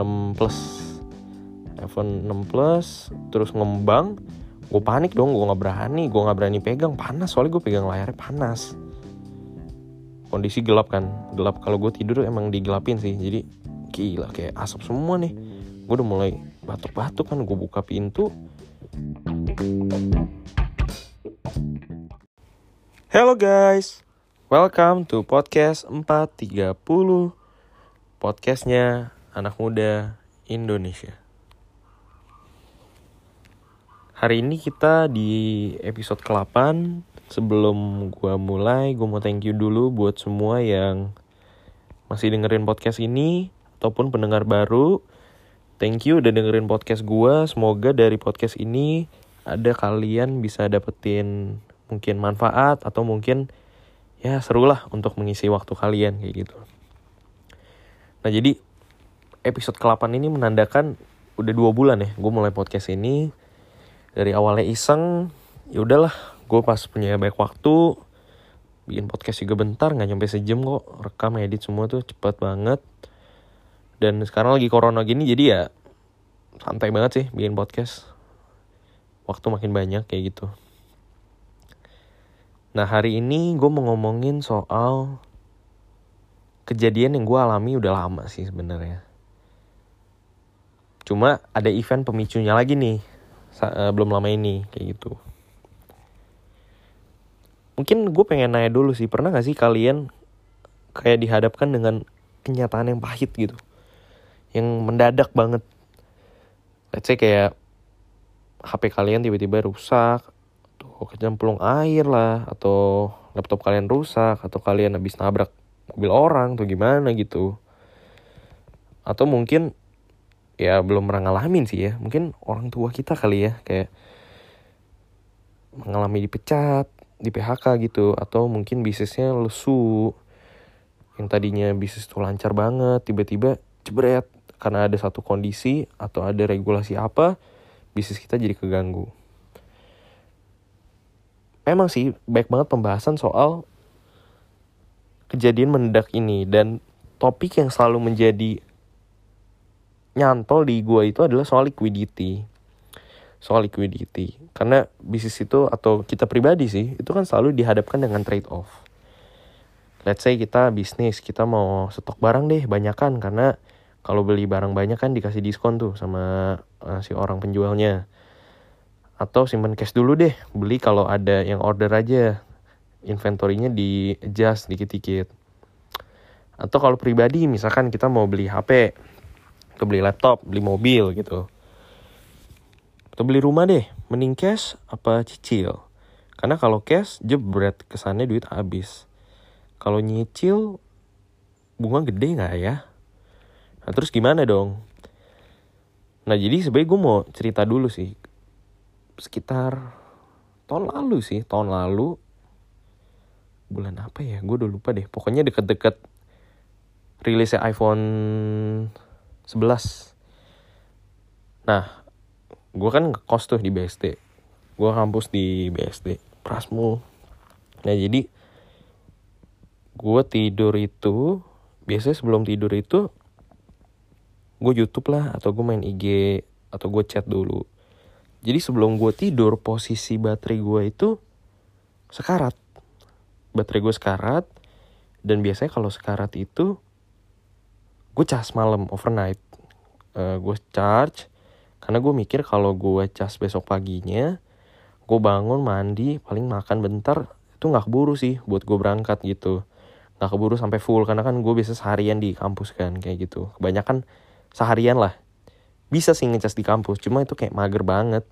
6 plus. iPhone 6 plus terus ngembang. Gue panik dong gue nggak berani gue nggak berani pegang. Panas soalnya gue pegang layarnya panas. Kondisi gelap kan? Gelap. Kalau gue tidur emang digelapin sih. Jadi gila kayak asap semua nih. Gue udah mulai batuk-batuk kan gue buka pintu. Hello guys. Welcome to podcast 430 Podcastnya anak muda Indonesia Hari ini kita di episode ke-8 Sebelum gua mulai, gue mau thank you dulu buat semua yang masih dengerin podcast ini Ataupun pendengar baru Thank you udah dengerin podcast gua. Semoga dari podcast ini ada kalian bisa dapetin mungkin manfaat atau mungkin ya seru lah untuk mengisi waktu kalian kayak gitu. Nah jadi episode ke-8 ini menandakan udah dua bulan ya gue mulai podcast ini. Dari awalnya iseng ya udahlah gue pas punya banyak waktu bikin podcast juga bentar nggak nyampe sejam kok. Rekam edit semua tuh cepet banget. Dan sekarang lagi corona gini jadi ya santai banget sih bikin podcast. Waktu makin banyak kayak gitu. Nah hari ini gue mau ngomongin soal kejadian yang gue alami udah lama sih sebenarnya. Cuma ada event pemicunya lagi nih, uh, belum lama ini kayak gitu. Mungkin gue pengen nanya dulu sih, pernah gak sih kalian kayak dihadapkan dengan kenyataan yang pahit gitu, yang mendadak banget. Let's say kayak HP kalian tiba-tiba rusak atau kecemplung air lah atau laptop kalian rusak atau kalian habis nabrak mobil orang atau gimana gitu atau mungkin ya belum pernah ngalamin sih ya. Mungkin orang tua kita kali ya kayak mengalami dipecat di PHK gitu atau mungkin bisnisnya lesu. Yang tadinya bisnis tuh lancar banget tiba-tiba jebret. Karena ada satu kondisi atau ada regulasi apa bisnis kita jadi keganggu. Memang sih baik banget pembahasan soal kejadian mendadak ini. Dan topik yang selalu menjadi nyantol di gua itu adalah soal liquidity. Soal liquidity. Karena bisnis itu atau kita pribadi sih itu kan selalu dihadapkan dengan trade off let's say kita bisnis kita mau stok barang deh banyakan. Karena kalau beli barang banyak kan dikasih diskon tuh sama uh, si orang penjualnya. Atau simpan cash dulu deh beli kalau ada yang order aja. Inventorinya di adjust dikit-dikit. Atau kalau pribadi misalkan kita mau beli HP atau beli laptop beli mobil gitu. Atau beli rumah deh mending cash apa cicil? Karena kalau cash jebret kesannya duit habis. Kalau nyicil bunga gede nggak ya? Nah terus gimana dong? Nah jadi sebenarnya gue mau cerita dulu sih. Sekitar tahun lalu sih tahun lalu. Bulan apa ya? Gue udah lupa deh. Pokoknya deket-deket rilisnya iPhone 11 nah gue kan ngekos tuh di BSD gue kampus di BSD Prasmu nah jadi gue tidur itu biasanya sebelum tidur itu gue YouTube lah atau gue main IG atau gue chat dulu. Jadi sebelum gue tidur posisi baterai gue itu sekarat. Baterai gue sekarat dan biasanya kalau sekarat itu gue cas malam overnight. Uh, gue charge karena gue mikir kalau gue cas besok paginya gue bangun mandi paling makan bentar itu nggak keburu sih buat gue berangkat gitu. Nggak keburu sampai full karena kan gue biasa seharian di kampus kan kayak gitu. Kebanyakan seharian lah. Bisa sih ngecas di kampus cuma itu kayak mager banget.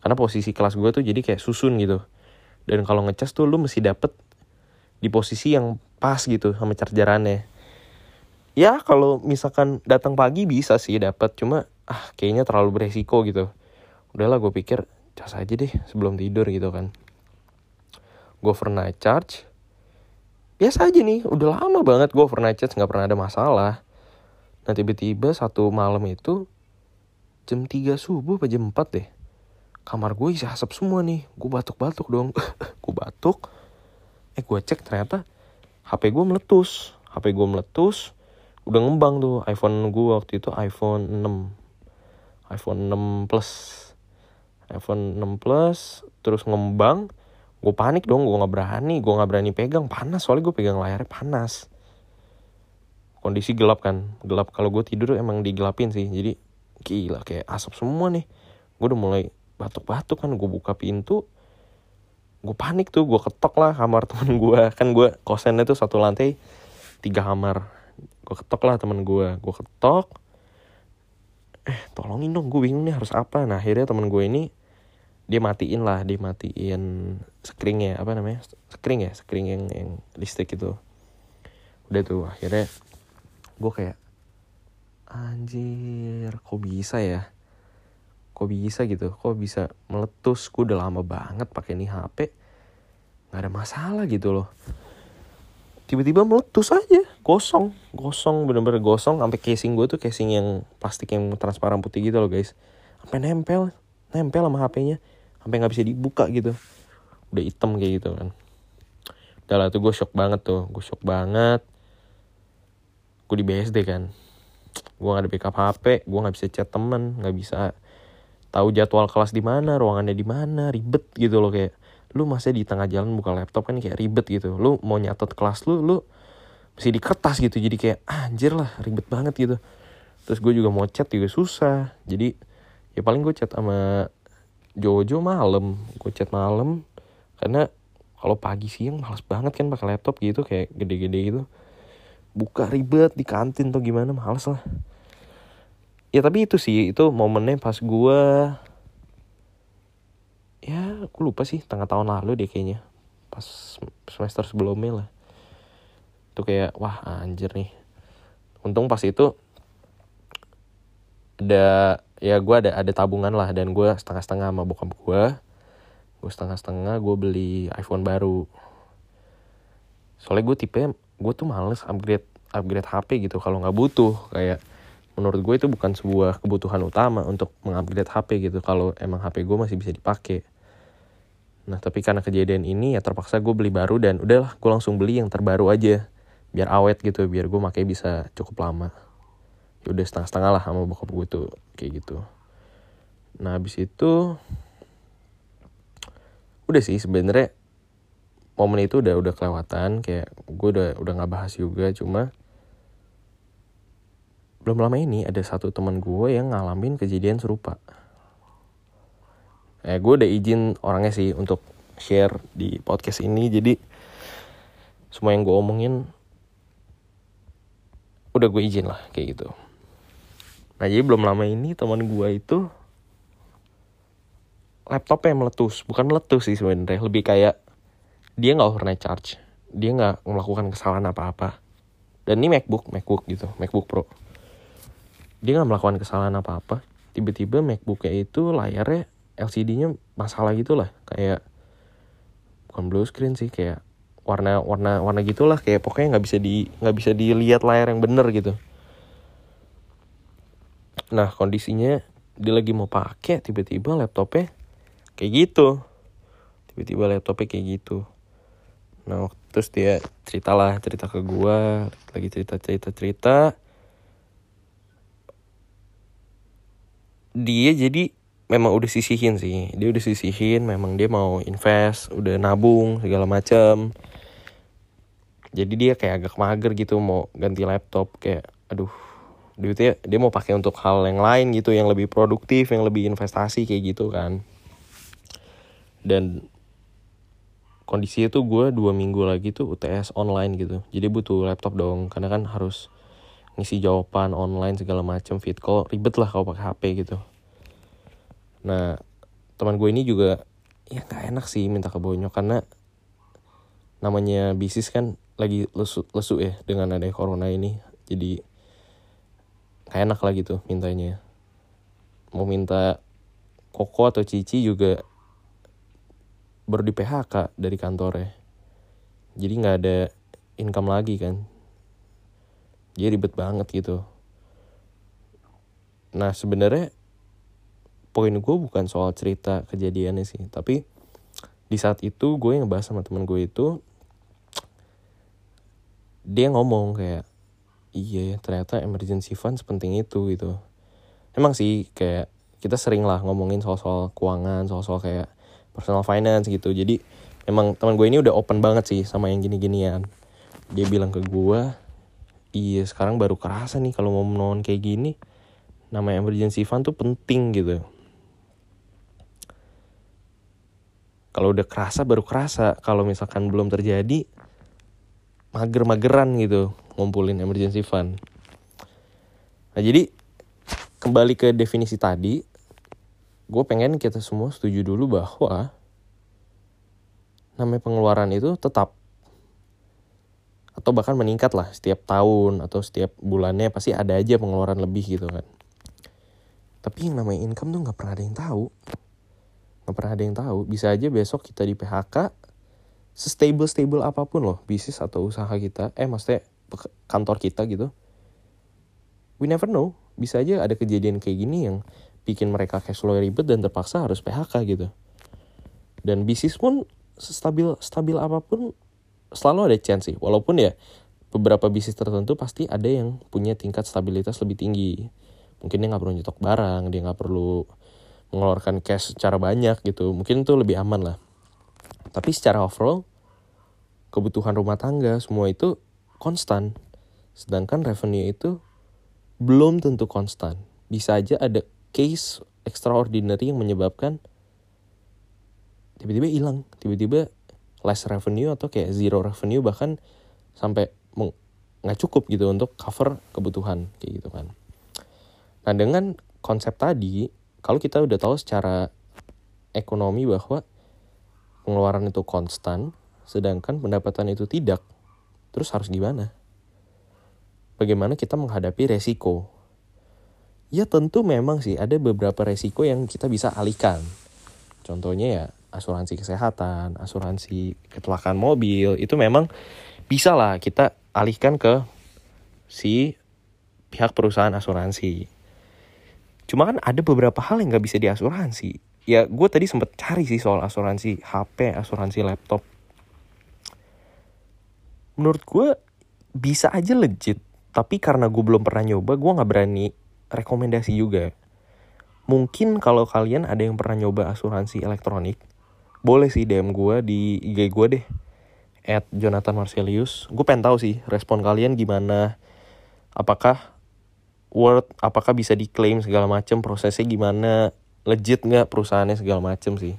Karena posisi kelas gue tuh jadi kayak susun gitu. Dan kalau ngecas tuh lu mesti dapet di posisi yang pas gitu sama chargerannya ya kalau misalkan datang pagi bisa sih dapat cuma ah kayaknya terlalu beresiko gitu. Udahlah gue pikir cas aja deh sebelum tidur gitu kan. Gue overnight charge. Biasa aja nih udah lama banget gue overnight charge nggak pernah ada masalah. Nah tiba-tiba satu malam itu jam 3 subuh apa jam 4 deh kamar gue isi asap semua nih. Gue batuk-batuk dong. Gue batuk. Eh gue cek ternyata HP gue meletus. HP gue meletus udah ngembang tuh iPhone gue waktu itu iPhone 6 iPhone 6 plus. iPhone 6 plus terus ngembang gue panik dong gue nggak berani gue nggak berani pegang. Panas soalnya gue pegang layarnya panas. Kondisi gelap kan gelap. Kalau gue tidur emang digelapin sih jadi gila kayak asap semua nih. Gue udah mulai batuk-batuk kan gue buka pintu gue panik tuh gue ketok lah kamar temen gue kan gue kosennya tuh satu lantai tiga kamar gue ketok lah temen gue gue ketok. Eh tolongin dong gue bingung nih harus apa. Nah akhirnya temen gue ini dia matiin lah dia matiin screennya apa namanya? Screen ya screen yang yang listrik itu. Udah tuh akhirnya gue kayak anjir kok bisa ya? Kok bisa gitu? Kok bisa meletus? Gue udah lama banget pakai nih HP nggak ada masalah gitu loh tiba-tiba meletus aja. Gosong. Gosong bener-bener gosong. Sampai casing gue tuh casing yang plastik yang transparan putih gitu loh guys. Sampai nempel. Nempel sama HP-nya sampai nggak bisa dibuka gitu. Udah hitam kayak gitu kan. Udah lah tuh gue shock banget tuh. Gue shock banget. Gue di BSD kan. Gue gak ada backup HP gue nggak bisa chat temen. Nggak bisa tahu jadwal kelas di mana ruangannya di mana. Ribet gitu loh kayak lu masih di tengah jalan buka laptop kan kayak ribet gitu. Lu mau nyatet kelas lu lu mesti di kertas gitu. Jadi kayak ah, anjir lah ribet banget gitu. Terus gue juga mau chat juga susah. Jadi ya paling gue chat sama Jojo malam. Gue chat malam karena kalau pagi siang males banget kan pakai laptop gitu kayak gede-gede gitu. Buka ribet di kantin tuh gimana males lah. Ya tapi itu sih itu momennya pas gue ya aku lupa sih tengah tahun lalu deh kayaknya. Pas semester sebelumnya lah. Itu kayak wah anjir nih. Untung pas itu ada ya gue ada ada tabungan lah. Dan gue setengah-setengah sama bokap gue gue setengah-setengah gue beli iPhone baru. Soalnya gue tipe gue tuh males upgrade upgrade HP gitu kalau nggak butuh. Kayak menurut gue itu bukan sebuah kebutuhan utama untuk mengupgrade HP gitu. Kalau emang HP gue masih bisa dipakai nah tapi karena kejadian ini ya terpaksa gue beli baru dan udahlah gue langsung beli yang terbaru aja. Biar awet gitu biar gue pakai bisa cukup lama. Ya udah setengah-setengah lah sama bokap gue tuh kayak gitu. Nah habis itu udah sih sebenarnya momen itu udah udah kelewatan. Kayak gue udah udah nggak bahas juga cuma belum lama ini ada satu teman gue yang ngalamin kejadian serupa. Eh, gue udah izin orangnya sih untuk share di podcast ini. Jadi semua yang gue omongin udah gue izin lah kayak gitu. Nah jadi belum lama ini teman gue itu laptopnya meletus, bukan meletus sih sebenarnya, lebih kayak dia nggak overnight charge, dia nggak melakukan kesalahan apa-apa. Dan ini MacBook, MacBook gitu, MacBook Pro dia nggak melakukan kesalahan apa-apa tiba-tiba MacBooknya itu layarnya LCD-nya masalah gitu lah kayak bukan blue screen sih kayak warna warna warna gitulah kayak pokoknya nggak bisa di nggak bisa dilihat layar yang bener gitu. Nah kondisinya dia lagi mau pakai tiba-tiba laptopnya kayak gitu. Tiba-tiba laptopnya kayak gitu. Nah terus dia ceritalah cerita ke gua lagi cerita cerita cerita. Dia jadi memang udah sisihin sih. Dia udah sisihin memang dia mau invest udah nabung segala macam jadi dia kayak agak mager gitu mau ganti laptop kayak aduh duitnya dia mau pakai untuk hal yang lain gitu yang lebih produktif yang lebih investasi kayak gitu kan. Dan kondisinya tuh gue dua minggu lagi tuh UTS online gitu. Jadi butuh laptop dong karena kan harus ngisi jawaban online segala macam fit call ribet lah kalau pakai HP gitu nah teman gue ini juga ya nggak enak sih minta ke bonyok karena namanya bisnis kan lagi lesu lesu ya dengan ada corona ini. Jadi nggak enak lah gitu mintanya. Mau minta koko atau cici juga baru di PHK dari kantornya. Jadi nggak ada income lagi kan. Jadi ribet banget gitu. Nah sebenarnya poin gue bukan soal cerita kejadiannya sih. Tapi di saat itu gue ngebahas sama temen gue itu dia ngomong kayak iya ternyata emergency fund sepenting itu gitu. Emang sih kayak kita sering lah ngomongin soal-soal keuangan soal-soal kayak personal finance gitu. Jadi emang teman gue ini udah open banget sih sama yang gini-ginian. Dia bilang ke gue iya sekarang baru kerasa nih kalau mau menolong kayak gini. Nama emergency fund tuh penting gitu kalau udah kerasa baru kerasa kalau misalkan belum terjadi mager-mageran gitu ngumpulin emergency fund. Nah jadi kembali ke definisi tadi, gue pengen kita semua setuju dulu bahwa namanya pengeluaran itu tetap atau bahkan meningkat lah setiap tahun atau setiap bulannya pasti ada aja pengeluaran lebih gitu kan. Tapi yang namanya income tuh nggak pernah ada yang tahu, nggak pernah ada yang tahu. Bisa aja besok kita di PHK, stable stable apa pun loh bisnis atau usaha kita. Eh maksudnya kantor kita gitu. We never know. Bisa aja ada kejadian kayak gini yang bikin mereka cash flow ribet dan terpaksa harus PHK gitu. Dan bisnis pun stabil stabil apa pun selalu ada chance sih. Walaupun ya beberapa bisnis tertentu pasti ada yang punya tingkat stabilitas lebih tinggi. Mungkin dia nggak perlu nyetok barang dia nggak perlu mengeluarkan cash secara banyak gitu mungkin itu lebih aman lah tapi secara overall, kebutuhan rumah tangga semua itu konstan. Sedangkan revenue itu belum tentu konstan. Bisa aja ada case extraordinary yang menyebabkan tiba-tiba hilang, tiba-tiba less revenue atau kayak zero revenue bahkan sampai nggak cukup gitu untuk cover kebutuhan kayak gitu kan. Nah dengan konsep tadi, kalau kita udah tahu secara ekonomi bahwa pengeluaran itu konstan, sedangkan pendapatan itu tidak, terus harus gimana? Bagaimana kita menghadapi resiko? Ya tentu memang sih ada beberapa resiko yang kita bisa alihkan. Contohnya ya asuransi kesehatan, asuransi kecelakaan mobil, itu memang bisa lah kita alihkan ke si pihak perusahaan asuransi. Cuma kan ada beberapa hal yang nggak bisa diasuransi ya gue tadi sempet cari sih soal asuransi HP, asuransi laptop. Menurut gue bisa aja legit, tapi karena gue belum pernah nyoba, gue nggak berani rekomendasi juga. Mungkin kalau kalian ada yang pernah nyoba asuransi elektronik, boleh sih DM gue di IG gue deh, at Jonathan Marcelius. Gue pengen tahu sih respon kalian gimana, apakah Word, apakah bisa diklaim segala macam prosesnya gimana legit nggak perusahaannya segala macem sih.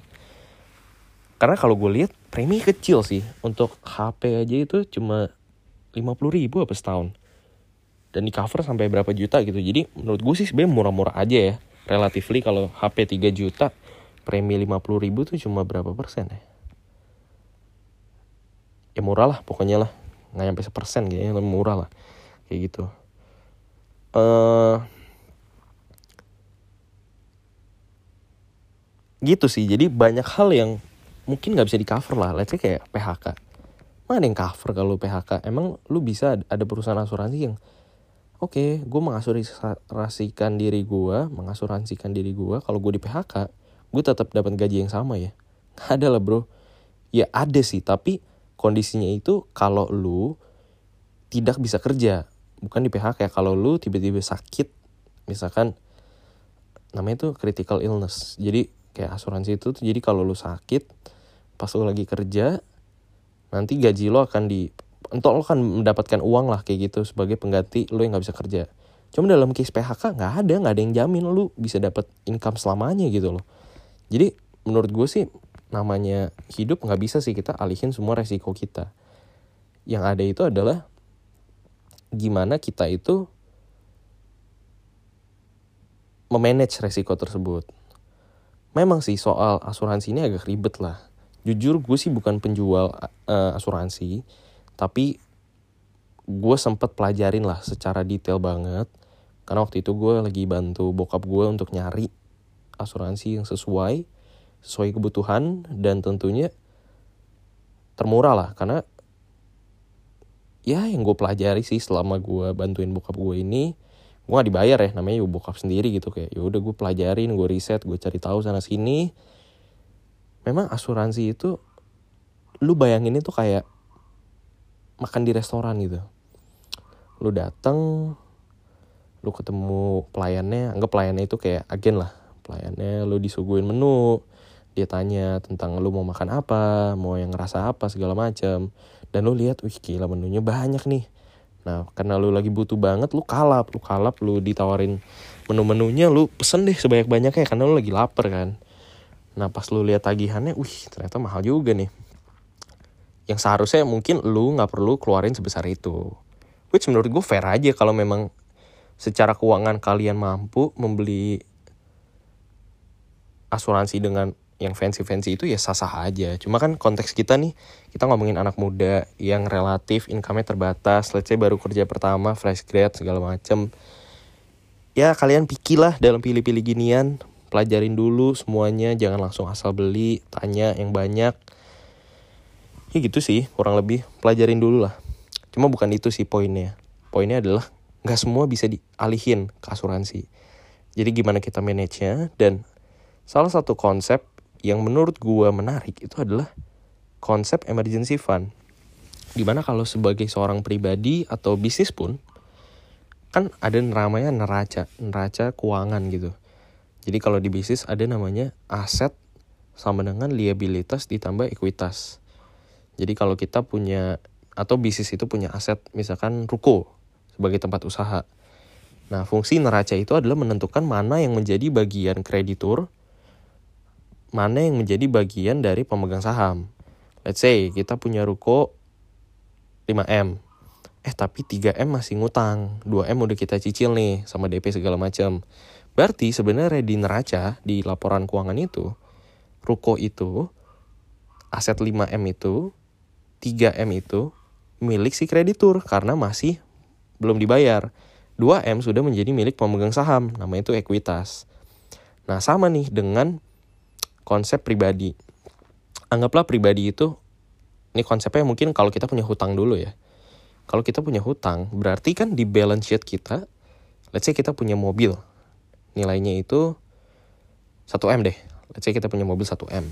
Karena kalau gue lihat premi kecil sih. Untuk HP aja itu cuma lima puluh ribu apa setahun. Dan di cover sampai berapa juta gitu. Jadi menurut gue sih sebenarnya murah-murah aja ya. Relatively kalau HP 3 juta premi lima puluh ribu tuh cuma berapa persen ya? Ya murah lah pokoknya lah. Nggak nyampe sepersen kayaknya murah lah. Kayak gitu uh, gitu sih. Jadi banyak hal yang mungkin nggak bisa di cover lah. Let's say kayak PHK mana yang cover kalau PHK emang lu bisa ada perusahaan asuransi yang oke okay, gue mengasuransikan diri gue mengasuransikan diri gue kalau gue di PHK gue tetap dapat gaji yang sama ya. Ada lah bro. Ya ada sih tapi kondisinya itu kalau lu tidak bisa kerja bukan di PHK ya kalau lu tiba-tiba sakit misalkan namanya itu critical illness. Jadi kayak asuransi itu tuh jadi kalau lu sakit pas lu lagi kerja nanti gaji lo akan di untuk lo kan mendapatkan uang lah kayak gitu sebagai pengganti lo yang nggak bisa kerja. Cuma dalam case PHK nggak ada nggak ada yang jamin lu bisa dapat income selamanya gitu loh. Jadi menurut gue sih namanya hidup nggak bisa sih kita alihin semua resiko kita. Yang ada itu adalah gimana kita itu memanage resiko tersebut memang sih soal asuransi ini agak ribet lah. Jujur gue sih bukan penjual uh, asuransi, tapi gue sempet pelajarin lah secara detail banget. Karena waktu itu gue lagi bantu bokap gue untuk nyari asuransi yang sesuai, sesuai kebutuhan dan tentunya termurah lah. Karena ya yang gue pelajari sih selama gue bantuin bokap gue ini, gue gak dibayar ya namanya ibu bokap sendiri gitu kayak ya udah gue pelajarin gue riset gue cari tahu sana sini. Memang asuransi itu lu bayangin itu kayak makan di restoran gitu. Lu datang lu ketemu pelayannya anggap pelayannya itu kayak agen lah. Pelayannya lu disuguhin menu dia tanya tentang lu mau makan apa mau yang ngerasa apa segala macam dan lu lihat wih gila menunya banyak nih. Nah karena lu lagi butuh banget lu kalap lu kalap lu ditawarin menu-menunya lu pesen deh sebanyak-banyaknya karena lu lagi lapar kan. Nah pas lu lihat tagihannya wih ternyata mahal juga nih. Yang seharusnya mungkin lu nggak perlu keluarin sebesar itu. Which menurut gue fair aja kalau memang secara keuangan kalian mampu membeli asuransi dengan yang fancy-fancy itu ya sah-sah aja. Cuma kan konteks kita nih, kita ngomongin anak muda yang relatif income-nya terbatas, let's say baru kerja pertama, fresh grad, segala macem. Ya kalian pikilah dalam pilih-pilih ginian, pelajarin dulu semuanya, jangan langsung asal beli, tanya yang banyak. Ya gitu sih, kurang lebih, pelajarin dulu lah. Cuma bukan itu sih poinnya. Poinnya adalah nggak semua bisa dialihin ke asuransi. Jadi gimana kita manage-nya dan salah satu konsep yang menurut gue menarik itu adalah konsep emergency fund. Di mana kalau sebagai seorang pribadi atau bisnis pun, kan ada namanya neraca, neraca keuangan gitu. Jadi kalau di bisnis ada namanya aset sama dengan liabilitas ditambah ekuitas. Jadi kalau kita punya atau bisnis itu punya aset misalkan ruko sebagai tempat usaha. Nah, fungsi neraca itu adalah menentukan mana yang menjadi bagian kreditur mana yang menjadi bagian dari pemegang saham. Let's say kita punya ruko 5M. Eh tapi 3M masih ngutang, 2M udah kita cicil nih sama DP segala macam. Berarti sebenarnya di neraca di laporan keuangan itu ruko itu aset 5M itu 3M itu milik si kreditur karena masih belum dibayar. 2M sudah menjadi milik pemegang saham, namanya itu ekuitas. Nah, sama nih dengan konsep pribadi. Anggaplah pribadi itu, ini konsepnya mungkin kalau kita punya hutang dulu ya. Kalau kita punya hutang, berarti kan di balance sheet kita, let's say kita punya mobil, nilainya itu 1M deh. Let's say kita punya mobil 1M.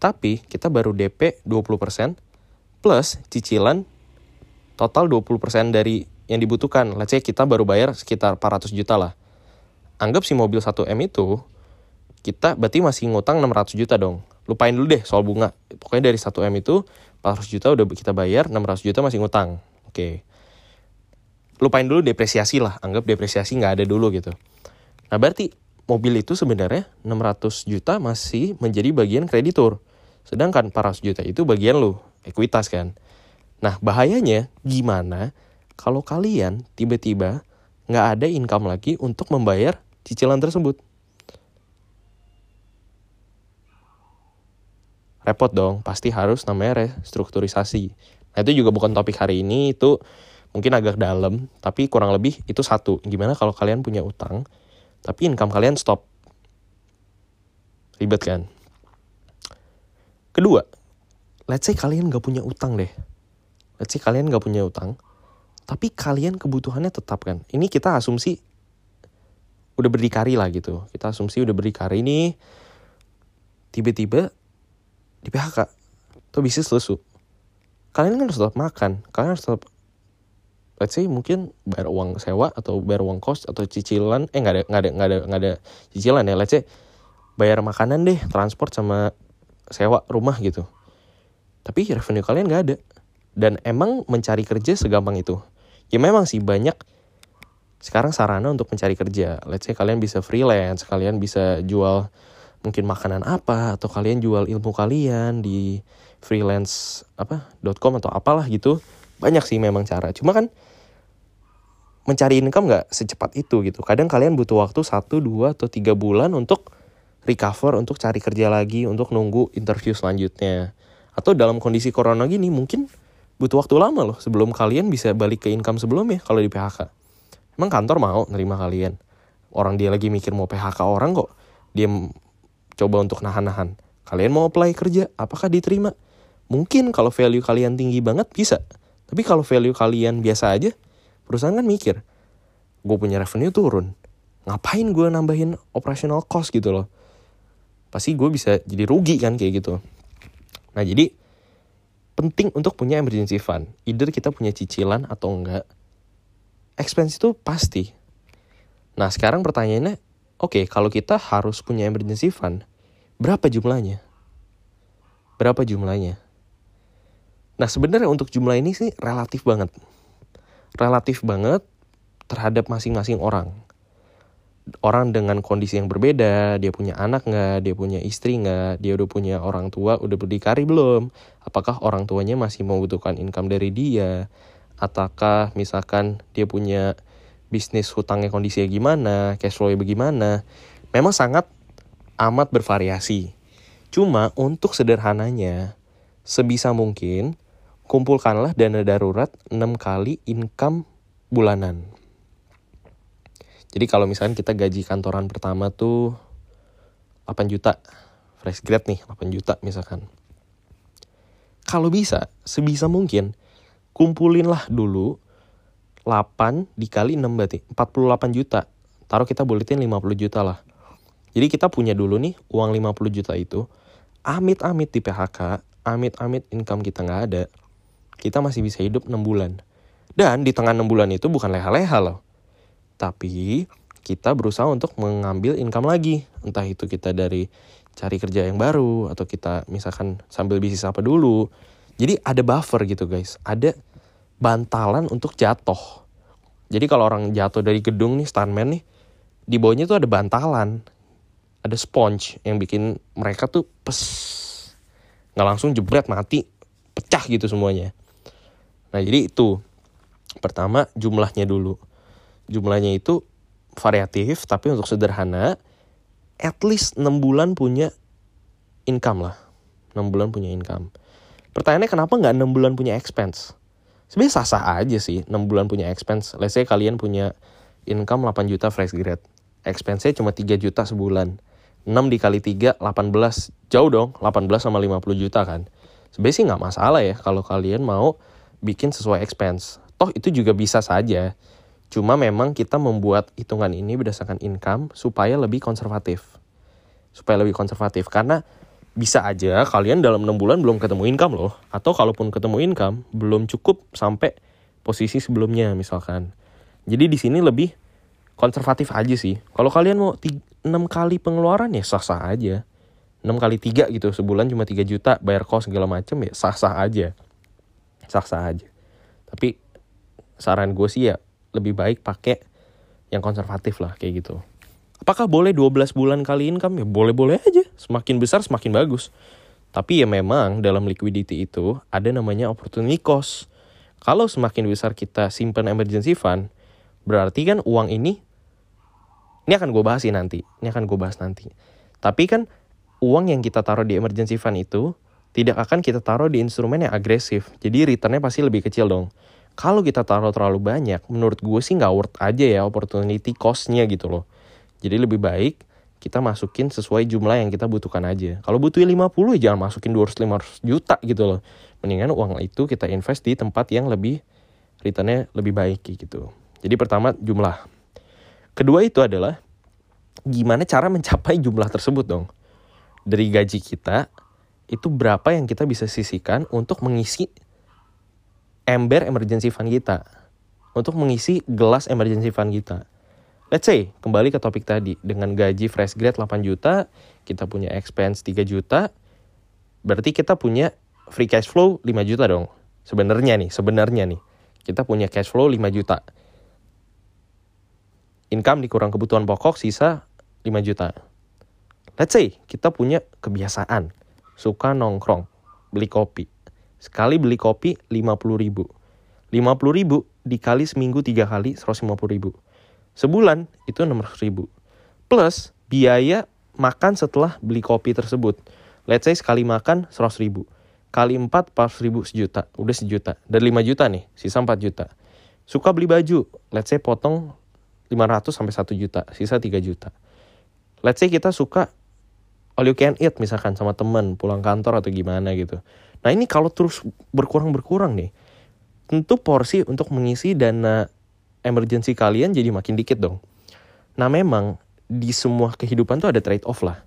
Tapi kita baru DP 20% plus cicilan total 20% dari yang dibutuhkan. Let's say kita baru bayar sekitar 400 juta lah. Anggap si mobil 1M itu kita berarti masih ngutang 600 juta dong. Lupain dulu deh soal bunga. Pokoknya dari 1M itu 400 juta udah kita bayar, 600 juta masih ngutang. Oke. Lupain dulu depresiasi lah, anggap depresiasi nggak ada dulu gitu. Nah berarti mobil itu sebenarnya 600 juta masih menjadi bagian kreditur. Sedangkan 400 juta itu bagian lu, ekuitas kan. Nah bahayanya gimana kalau kalian tiba-tiba nggak ada income lagi untuk membayar cicilan tersebut. Repot dong pasti harus namanya restrukturisasi. Nah itu juga bukan topik hari ini itu mungkin agak dalam tapi kurang lebih itu satu. Gimana kalau kalian punya utang tapi income kalian stop? Ribet kan? Kedua let's say kalian gak punya utang deh. Let's say kalian gak punya utang tapi kalian kebutuhannya tetap kan? Ini kita asumsi udah berdikari lah gitu. Kita asumsi udah berdikari nih tiba-tiba di PHK atau bisnis lesu. Kalian kan harus tetap makan. Kalian harus tetap let's say mungkin bayar uang sewa atau bayar uang kos atau cicilan. Eh nggak ada nggak ada nggak ada nggak ada cicilan ya. Let's say bayar makanan deh transport sama sewa rumah gitu. Tapi revenue kalian nggak ada. Dan emang mencari kerja segampang itu. Ya memang sih banyak sekarang sarana untuk mencari kerja. Let's say kalian bisa freelance kalian bisa jual mungkin makanan apa atau kalian jual ilmu kalian di freelance apa .com atau apalah gitu. Banyak sih memang cara. Cuma kan mencari income nggak secepat itu gitu. Kadang kalian butuh waktu satu dua atau tiga bulan untuk recover untuk cari kerja lagi untuk nunggu interview selanjutnya. Atau dalam kondisi corona gini mungkin butuh waktu lama loh sebelum kalian bisa balik ke income sebelumnya kalau di PHK emang kantor mau nerima kalian? Orang dia lagi mikir mau PHK orang kok dia coba untuk nahan-nahan. Kalian mau apply kerja, apakah diterima? Mungkin kalau value kalian tinggi banget bisa. Tapi kalau value kalian biasa aja, perusahaan kan mikir, gue punya revenue turun. Ngapain gue nambahin operational cost gitu loh. Pasti gue bisa jadi rugi kan kayak gitu. Nah jadi penting untuk punya emergency fund. Either kita punya cicilan atau enggak. expense itu pasti. Nah sekarang pertanyaannya, oke okay, kalau kita harus punya emergency fund, berapa jumlahnya? Berapa jumlahnya? Nah sebenarnya untuk jumlah ini sih relatif banget. Relatif banget terhadap masing-masing orang. Orang dengan kondisi yang berbeda, dia punya anak nggak, dia punya istri nggak, dia udah punya orang tua, udah berdikari belum, apakah orang tuanya masih membutuhkan income dari dia, ataukah misalkan dia punya bisnis hutangnya kondisinya gimana, cash flow-nya bagaimana, memang sangat amat bervariasi. Cuma untuk sederhananya, sebisa mungkin kumpulkanlah dana darurat 6 kali income bulanan. Jadi kalau misalnya kita gaji kantoran pertama tuh 8 juta, fresh grade nih 8 juta misalkan. Kalau bisa, sebisa mungkin kumpulinlah dulu 8 dikali 6 berarti 48 juta. Taruh kita buletin 50 juta lah. Jadi kita punya dulu nih uang 50 juta itu. Amit-amit di PHK, amit-amit income kita nggak ada. Kita masih bisa hidup 6 bulan. Dan di tengah 6 bulan itu bukan leha-leha loh. Tapi kita berusaha untuk mengambil income lagi. Entah itu kita dari cari kerja yang baru atau kita misalkan sambil bisnis apa dulu. Jadi ada buffer gitu guys. Ada bantalan untuk jatuh. Jadi kalau orang jatuh dari gedung nih stuntman nih, di bawahnya tuh ada bantalan. Ada sponge yang bikin mereka tuh pes. Nggak langsung jebret mati. Pecah gitu semuanya. Nah jadi itu. Pertama jumlahnya dulu jumlahnya itu variatif tapi untuk sederhana at least 6 bulan punya income lah 6 bulan punya income pertanyaannya kenapa nggak 6 bulan punya expense sebenarnya sah-sah aja sih 6 bulan punya expense. Let's say kalian punya income 8 juta fresh grade expense-nya cuma 3 juta sebulan. 6 dikali 3 18 jauh dong 18 sama 50 juta kan. Sebenarnya sih nggak masalah ya kalau kalian mau bikin sesuai expense. Toh itu juga bisa saja. Cuma memang kita membuat hitungan ini berdasarkan income supaya lebih konservatif. Supaya lebih konservatif. Karena bisa aja kalian dalam 6 bulan belum ketemu income loh. Atau kalaupun ketemu income, belum cukup sampai posisi sebelumnya misalkan. Jadi di sini lebih konservatif aja sih. Kalau kalian mau 6 kali pengeluaran ya sah-sah aja. 6 kali 3 gitu, sebulan cuma 3 juta, bayar kos segala macem ya sah-sah aja. Sah-sah aja. Tapi saran gue sih ya lebih baik pakai yang konservatif lah kayak gitu. Apakah boleh 12 bulan kali income? Ya boleh-boleh aja. Semakin besar semakin bagus. Tapi ya memang dalam liquidity itu ada namanya opportunity cost. Kalau semakin besar kita simpan emergency fund, berarti kan uang ini, ini akan gue bahas sih nanti. Ini akan gue bahas nanti. Tapi kan uang yang kita taruh di emergency fund itu tidak akan kita taruh di instrumen yang agresif. Jadi returnnya pasti lebih kecil dong kalau kita taruh terlalu banyak, menurut gue sih nggak worth aja ya opportunity cost-nya gitu loh. Jadi lebih baik kita masukin sesuai jumlah yang kita butuhkan aja. Kalau butuh 50 ya jangan masukin 200-500 juta gitu loh. Mendingan uang itu kita invest di tempat yang lebih returnnya lebih baik gitu. Jadi pertama jumlah. Kedua itu adalah gimana cara mencapai jumlah tersebut dong. Dari gaji kita itu berapa yang kita bisa sisihkan untuk mengisi ember emergency fund kita untuk mengisi gelas emergency fund kita. Let's say, kembali ke topik tadi, dengan gaji fresh grade 8 juta, kita punya expense 3 juta, berarti kita punya free cash flow 5 juta dong. Sebenarnya nih, sebenarnya nih, kita punya cash flow 5 juta. Income dikurang kebutuhan pokok, sisa 5 juta. Let's say, kita punya kebiasaan, suka nongkrong, beli kopi. Sekali beli kopi 50 ribu. 50 ribu dikali seminggu tiga kali 150 ribu. Sebulan itu 600 ribu. Plus biaya makan setelah beli kopi tersebut. Let's say sekali makan 100 ribu. Kali 4 400 ribu sejuta. Udah sejuta. Dari 5 juta nih, sisa 4 juta. Suka beli baju. Let's say potong 500 sampai 1 juta. Sisa 3 juta. Let's say kita suka all you can eat misalkan sama temen pulang kantor atau gimana gitu. Nah ini kalau terus berkurang-berkurang nih, tentu porsi untuk mengisi dana emergency kalian jadi makin dikit dong. Nah memang di semua kehidupan tuh ada trade off lah.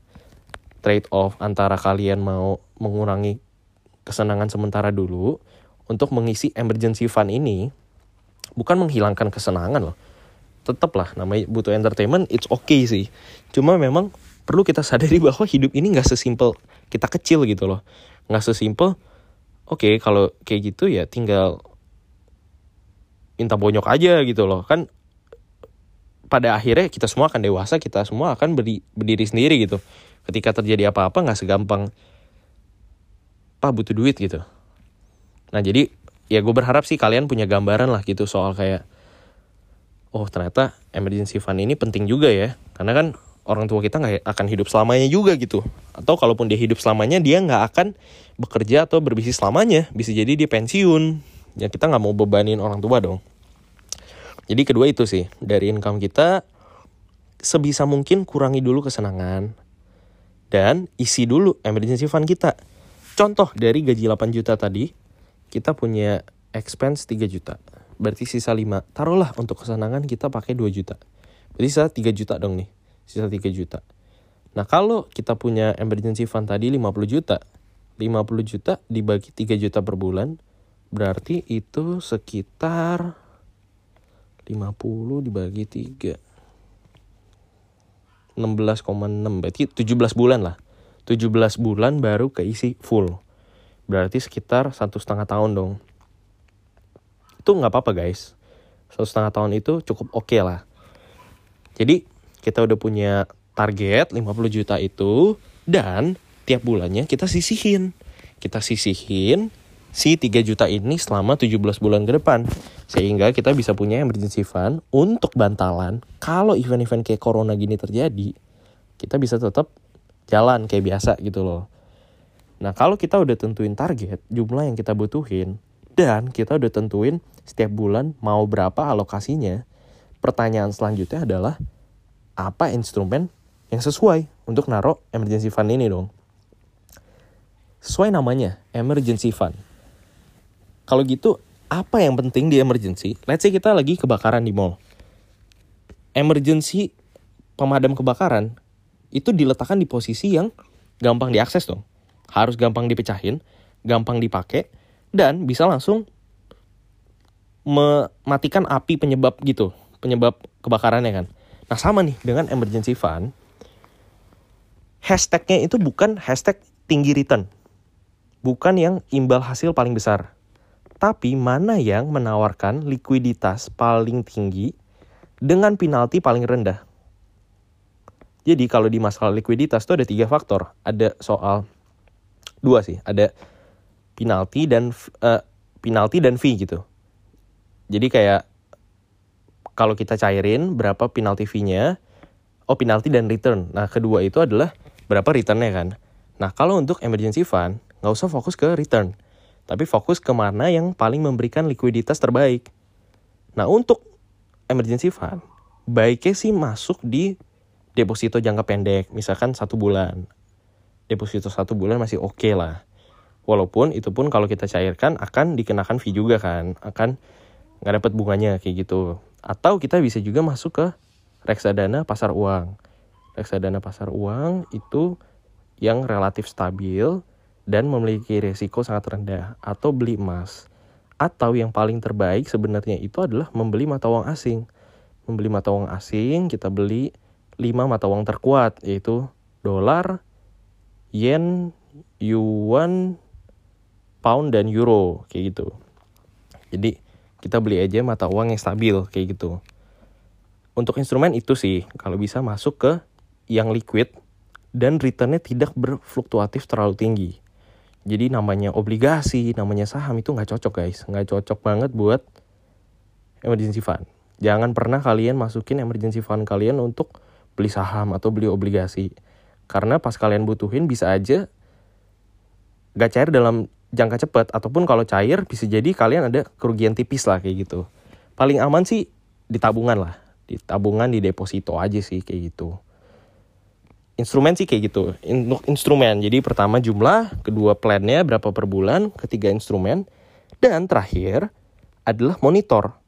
Trade off antara kalian mau mengurangi kesenangan sementara dulu untuk mengisi emergency fund ini bukan menghilangkan kesenangan loh tetap lah namanya butuh entertainment it's okay sih cuma memang perlu kita sadari bahwa hidup ini nggak sesimpel kita kecil gitu loh nggak sesimpel oke okay, kalau kayak gitu ya tinggal minta bonyok aja gitu loh. Kan pada akhirnya kita semua akan dewasa kita semua akan berdiri, berdiri sendiri gitu. Ketika terjadi apa-apa nggak segampang. Pak butuh duit gitu. Nah jadi ya gue berharap sih kalian punya gambaran lah gitu soal kayak oh ternyata emergency fund ini penting juga ya. Karena kan orang tua kita nggak akan hidup selamanya juga gitu. Atau kalaupun dia hidup selamanya dia nggak akan bekerja atau berbisnis selamanya. Bisa jadi dia pensiun ya kita nggak mau bebanin orang tua dong. Jadi kedua itu sih dari income kita sebisa mungkin kurangi dulu kesenangan dan isi dulu emergency fund kita. Contoh dari gaji 8 juta tadi kita punya expense 3 juta. Berarti sisa 5 taruhlah untuk kesenangan kita pakai 2 juta. Berarti sisa 3 juta dong nih sisa 3 juta. Nah kalau kita punya emergency fund tadi 50 juta 50 juta dibagi 3 juta per bulan berarti itu sekitar 50 dibagi 3 16,6 berarti 17 bulan lah. 17 bulan baru keisi full. Berarti sekitar satu setengah tahun dong. Itu nggak apa-apa guys. Satu setengah tahun itu cukup oke okay lah. Jadi kita udah punya target 50 juta itu dan tiap bulannya kita sisihin. Kita sisihin si 3 juta ini selama 17 bulan ke depan sehingga kita bisa punya emergency fund untuk bantalan kalau event-event kayak corona gini terjadi kita bisa tetap jalan kayak biasa gitu loh nah kalau kita udah tentuin target jumlah yang kita butuhin dan kita udah tentuin setiap bulan mau berapa alokasinya. Pertanyaan selanjutnya adalah apa instrumen yang sesuai untuk naruh emergency fund ini dong. Sesuai namanya, emergency fund. Kalau gitu, apa yang penting di emergency? Let's say kita lagi kebakaran di mall. Emergency pemadam kebakaran itu diletakkan di posisi yang gampang diakses dong. Harus gampang dipecahin, gampang dipakai, dan bisa langsung mematikan api penyebab gitu, penyebab kebakarannya kan. Nah sama nih dengan emergency fund, hashtagnya itu bukan hashtag tinggi return, bukan yang imbal hasil paling besar, tapi mana yang menawarkan likuiditas paling tinggi dengan penalti paling rendah. Jadi kalau di masalah likuiditas itu ada tiga faktor, ada soal dua sih, ada penalti dan uh, penalti dan fee gitu. Jadi kayak kalau kita cairin berapa penalti fee-nya, oh penalti dan return. Nah kedua itu adalah berapa returnnya kan. Nah kalau untuk emergency fund nggak usah fokus ke return, tapi fokus ke mana yang paling memberikan likuiditas terbaik. Nah untuk emergency fund baiknya sih masuk di deposito jangka pendek, misalkan satu bulan. Deposito satu bulan masih oke okay lah. Walaupun itu pun kalau kita cairkan akan dikenakan fee juga kan, akan nggak dapat bunganya kayak gitu. Atau kita bisa juga masuk ke reksadana pasar uang. Reksadana pasar uang itu yang relatif stabil dan memiliki resiko sangat rendah atau beli emas. Atau yang paling terbaik sebenarnya itu adalah membeli mata uang asing. Membeli mata uang asing, kita beli 5 mata uang terkuat yaitu dolar, yen, yuan, pound dan euro kayak gitu. Jadi kita beli aja mata uang yang stabil kayak gitu. Untuk instrumen itu sih kalau bisa masuk ke yang liquid dan returnnya tidak berfluktuatif terlalu tinggi. Jadi namanya obligasi, namanya saham itu nggak cocok guys, nggak cocok banget buat emergency fund. Jangan pernah kalian masukin emergency fund kalian untuk beli saham atau beli obligasi. Karena pas kalian butuhin bisa aja gak cair dalam jangka cepat ataupun kalau cair bisa jadi kalian ada kerugian tipis lah kayak gitu. Paling aman sih di tabungan lah, di tabungan di deposito aja sih kayak gitu. Instrumen sih kayak gitu. Untuk instrumen, jadi pertama jumlah, kedua plannya berapa per bulan, ketiga instrumen, dan terakhir adalah monitor.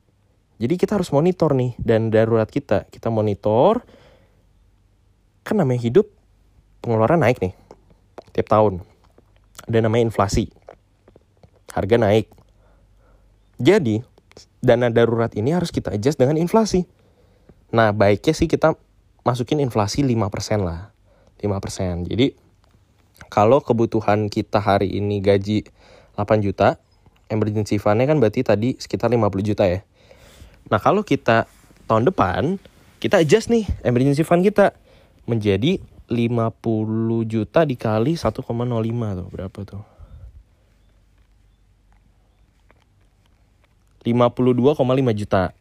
Jadi kita harus monitor nih dan darurat kita. Kita monitor, kan namanya hidup pengeluaran naik nih tiap tahun. Ada namanya inflasi harga naik. Jadi, dana darurat ini harus kita adjust dengan inflasi. Nah, baiknya sih kita masukin inflasi 5% lah. 5%. Jadi kalau kebutuhan kita hari ini gaji 8 juta, emergency fund-nya kan berarti tadi sekitar 50 juta ya. Nah, kalau kita tahun depan kita adjust nih emergency fund kita menjadi 50 juta dikali 1,05 tuh berapa tuh 52,5 juta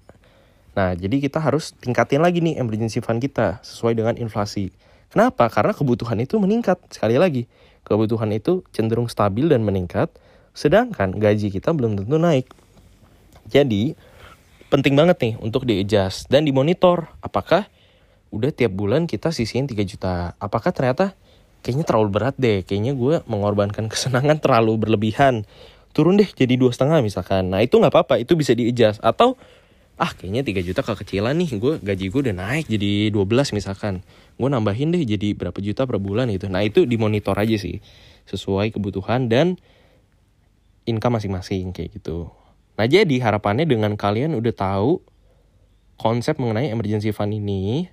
nah jadi kita harus tingkatin lagi nih emergency fund kita sesuai dengan inflasi kenapa karena kebutuhan itu meningkat sekali lagi kebutuhan itu cenderung stabil dan meningkat sedangkan gaji kita belum tentu naik jadi penting banget nih untuk di adjust dan dimonitor apakah udah tiap bulan kita sisihin 3 juta. Apakah ternyata kayaknya terlalu berat deh, kayaknya gue mengorbankan kesenangan terlalu berlebihan. Turun deh jadi dua setengah misalkan. Nah itu nggak apa-apa, itu bisa di adjust. Atau ah kayaknya 3 juta kekecilan nih, gue gaji gue udah naik jadi 12 misalkan. Gue nambahin deh jadi berapa juta per bulan itu. Nah itu dimonitor aja sih, sesuai kebutuhan dan income masing-masing kayak gitu. Nah jadi harapannya dengan kalian udah tahu konsep mengenai emergency fund ini,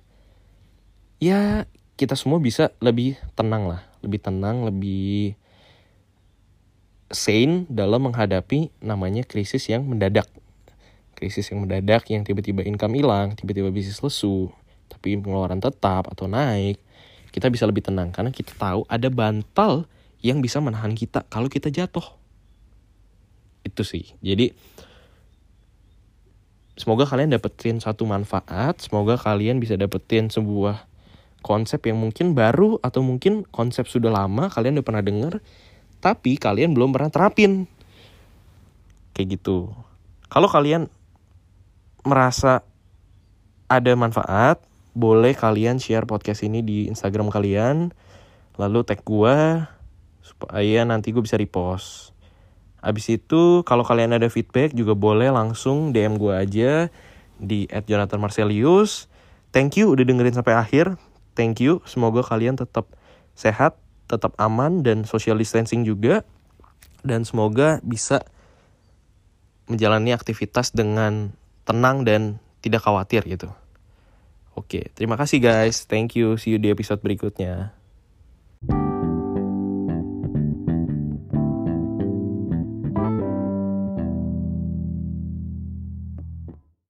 ya kita semua bisa lebih tenang lah, lebih tenang, lebih sane dalam menghadapi namanya krisis yang mendadak. Krisis yang mendadak yang tiba-tiba income hilang, tiba-tiba bisnis lesu, tapi pengeluaran tetap atau naik. Kita bisa lebih tenang karena kita tahu ada bantal yang bisa menahan kita kalau kita jatuh. Itu sih. Jadi semoga kalian dapetin satu manfaat, semoga kalian bisa dapetin sebuah konsep yang mungkin baru atau mungkin konsep sudah lama kalian udah pernah denger tapi kalian belum pernah terapin kayak gitu kalau kalian merasa ada manfaat boleh kalian share podcast ini di Instagram kalian lalu tag gue supaya nanti gue bisa repost Abis itu kalau kalian ada feedback juga boleh langsung DM gue aja di @jonathan_marcelius. Thank you udah dengerin sampai akhir. Thank you, semoga kalian tetap sehat, tetap aman dan social distancing juga. Dan semoga bisa menjalani aktivitas dengan tenang dan tidak khawatir gitu. Oke, terima kasih guys. Thank you. See you di episode berikutnya.